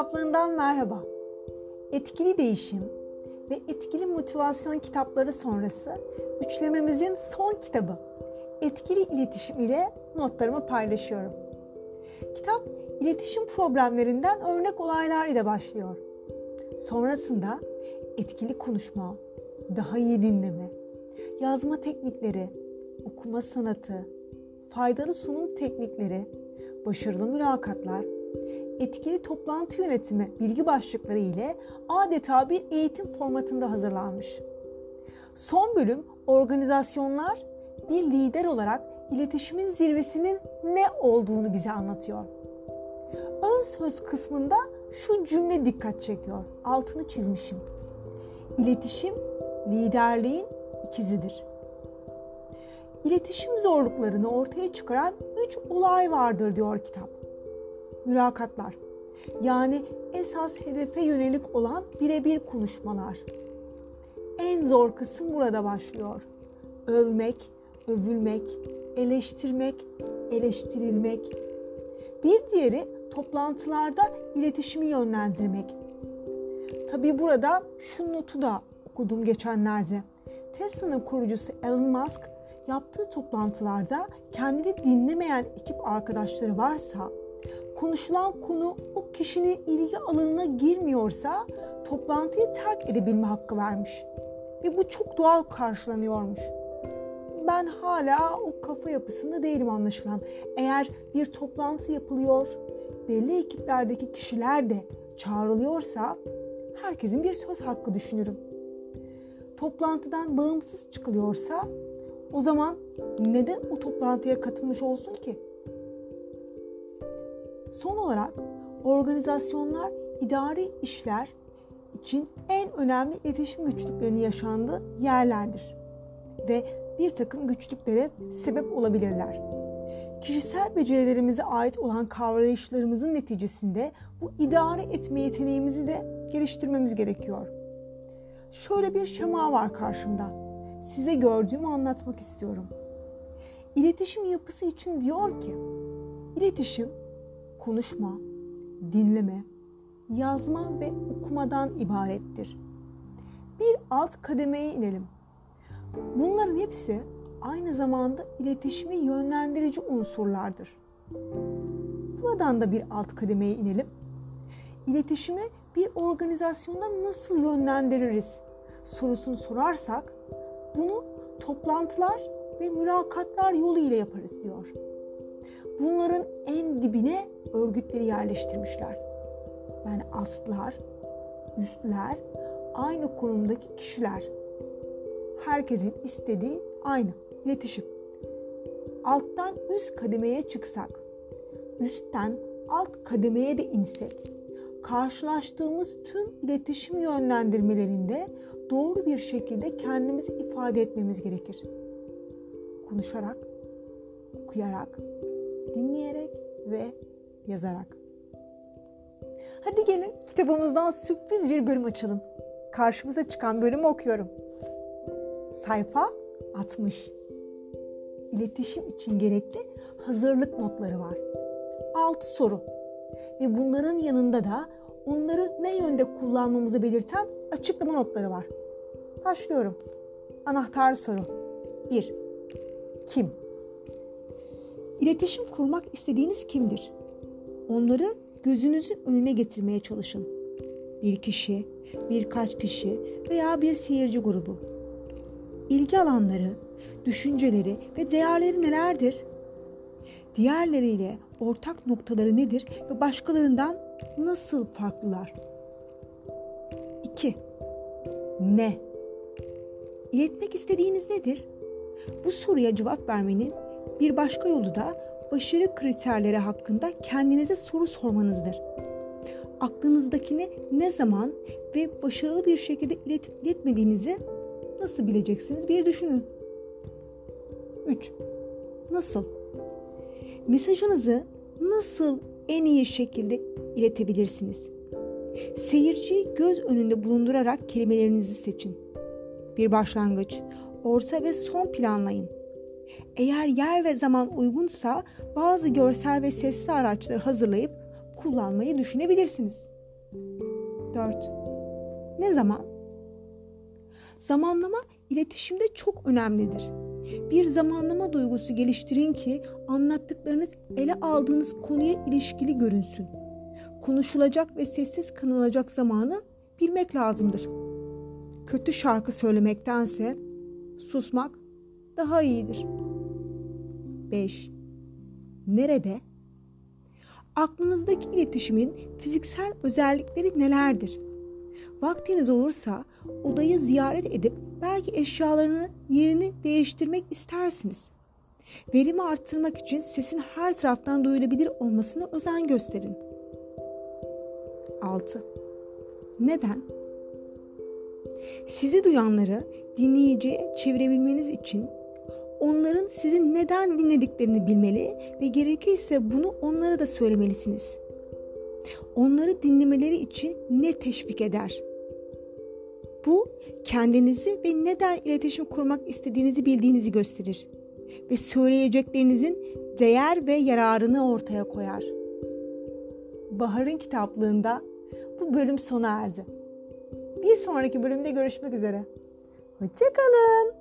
kitaplığından merhaba. Etkili değişim ve etkili motivasyon kitapları sonrası üçlememizin son kitabı Etkili iletişim ile notlarımı paylaşıyorum. Kitap iletişim problemlerinden örnek olaylar ile başlıyor. Sonrasında etkili konuşma, daha iyi dinleme, yazma teknikleri, okuma sanatı, faydalı sunum teknikleri, başarılı mülakatlar, etkili toplantı yönetimi bilgi başlıkları ile adeta bir eğitim formatında hazırlanmış. Son bölüm organizasyonlar bir lider olarak iletişimin zirvesinin ne olduğunu bize anlatıyor. Ön söz kısmında şu cümle dikkat çekiyor. Altını çizmişim. İletişim liderliğin ikizidir. İletişim zorluklarını ortaya çıkaran üç olay vardır diyor kitap. Mülakatlar. Yani esas hedefe yönelik olan birebir konuşmalar. En zor kısım burada başlıyor. Övmek, övülmek, eleştirmek, eleştirilmek. Bir diğeri toplantılarda iletişimi yönlendirmek. Tabii burada şu notu da okudum geçenlerde. Tesla'nın kurucusu Elon Musk yaptığı toplantılarda kendini dinlemeyen ekip arkadaşları varsa, konuşulan konu o kişinin ilgi alanına girmiyorsa toplantıyı terk edebilme hakkı vermiş. Ve bu çok doğal karşılanıyormuş. Ben hala o kafa yapısında değilim anlaşılan. Eğer bir toplantı yapılıyor, belli ekiplerdeki kişiler de çağrılıyorsa herkesin bir söz hakkı düşünürüm. Toplantıdan bağımsız çıkılıyorsa o zaman neden o toplantıya katılmış olsun ki? Son olarak organizasyonlar idari işler için en önemli iletişim güçlüklerinin yaşandığı yerlerdir ve bir takım güçlüklere sebep olabilirler. Kişisel becerilerimize ait olan kavrayışlarımızın neticesinde bu idare etme yeteneğimizi de geliştirmemiz gerekiyor. Şöyle bir şema var karşımda size gördüğümü anlatmak istiyorum. İletişim yapısı için diyor ki, iletişim konuşma, dinleme, yazma ve okumadan ibarettir. Bir alt kademeye inelim. Bunların hepsi aynı zamanda iletişimi yönlendirici unsurlardır. Buradan da bir alt kademeye inelim. İletişimi bir organizasyonda nasıl yönlendiririz sorusunu sorarsak bunu toplantılar ve mülakatlar yolu ile yaparız diyor. Bunların en dibine örgütleri yerleştirmişler. Yani astlar, üstler, aynı konumdaki kişiler. Herkesin istediği aynı, iletişim. Alttan üst kademeye çıksak, üstten alt kademeye de insek, karşılaştığımız tüm iletişim yönlendirmelerinde doğru bir şekilde kendimizi ifade etmemiz gerekir. Konuşarak, okuyarak, dinleyerek ve yazarak. Hadi gelin kitabımızdan sürpriz bir bölüm açalım. Karşımıza çıkan bölümü okuyorum. Sayfa 60. İletişim için gerekli hazırlık notları var. 6 soru. Ve bunların yanında da onları ne yönde kullanmamızı belirten açıklama notları var. Başlıyorum. Anahtar soru. 1. Kim? İletişim kurmak istediğiniz kimdir? Onları gözünüzün önüne getirmeye çalışın. Bir kişi, birkaç kişi veya bir seyirci grubu. İlgi alanları, düşünceleri ve değerleri nelerdir? Diğerleriyle ortak noktaları nedir ve başkalarından nasıl farklılar? 2. Ne? İletmek istediğiniz nedir? Bu soruya cevap vermenin bir başka yolu da başarı kriterleri hakkında kendinize soru sormanızdır. Aklınızdakini ne zaman ve başarılı bir şekilde iletip iletmediğinizi nasıl bileceksiniz bir düşünün. 3. Nasıl? Mesajınızı nasıl en iyi şekilde iletebilirsiniz? Seyirciyi göz önünde bulundurarak kelimelerinizi seçin bir başlangıç, orta ve son planlayın. Eğer yer ve zaman uygunsa bazı görsel ve sesli araçları hazırlayıp kullanmayı düşünebilirsiniz. 4. Ne zaman? Zamanlama iletişimde çok önemlidir. Bir zamanlama duygusu geliştirin ki anlattıklarınız ele aldığınız konuya ilişkili görünsün. Konuşulacak ve sessiz kınılacak zamanı bilmek lazımdır. Kötü şarkı söylemektense susmak daha iyidir. 5. Nerede? Aklınızdaki iletişimin fiziksel özellikleri nelerdir? Vaktiniz olursa odayı ziyaret edip belki eşyalarını yerini değiştirmek istersiniz. Verimi arttırmak için sesin her taraftan duyulabilir olmasına özen gösterin. 6. Neden? Sizi duyanları dinleyiciye çevirebilmeniz için onların sizin neden dinlediklerini bilmeli ve gerekirse bunu onlara da söylemelisiniz. Onları dinlemeleri için ne teşvik eder? Bu kendinizi ve neden iletişim kurmak istediğinizi bildiğinizi gösterir ve söyleyeceklerinizin değer ve yararını ortaya koyar. Bahar'ın kitaplığında bu bölüm sona erdi. Bir sonraki bölümde görüşmek üzere. Hoşçakalın.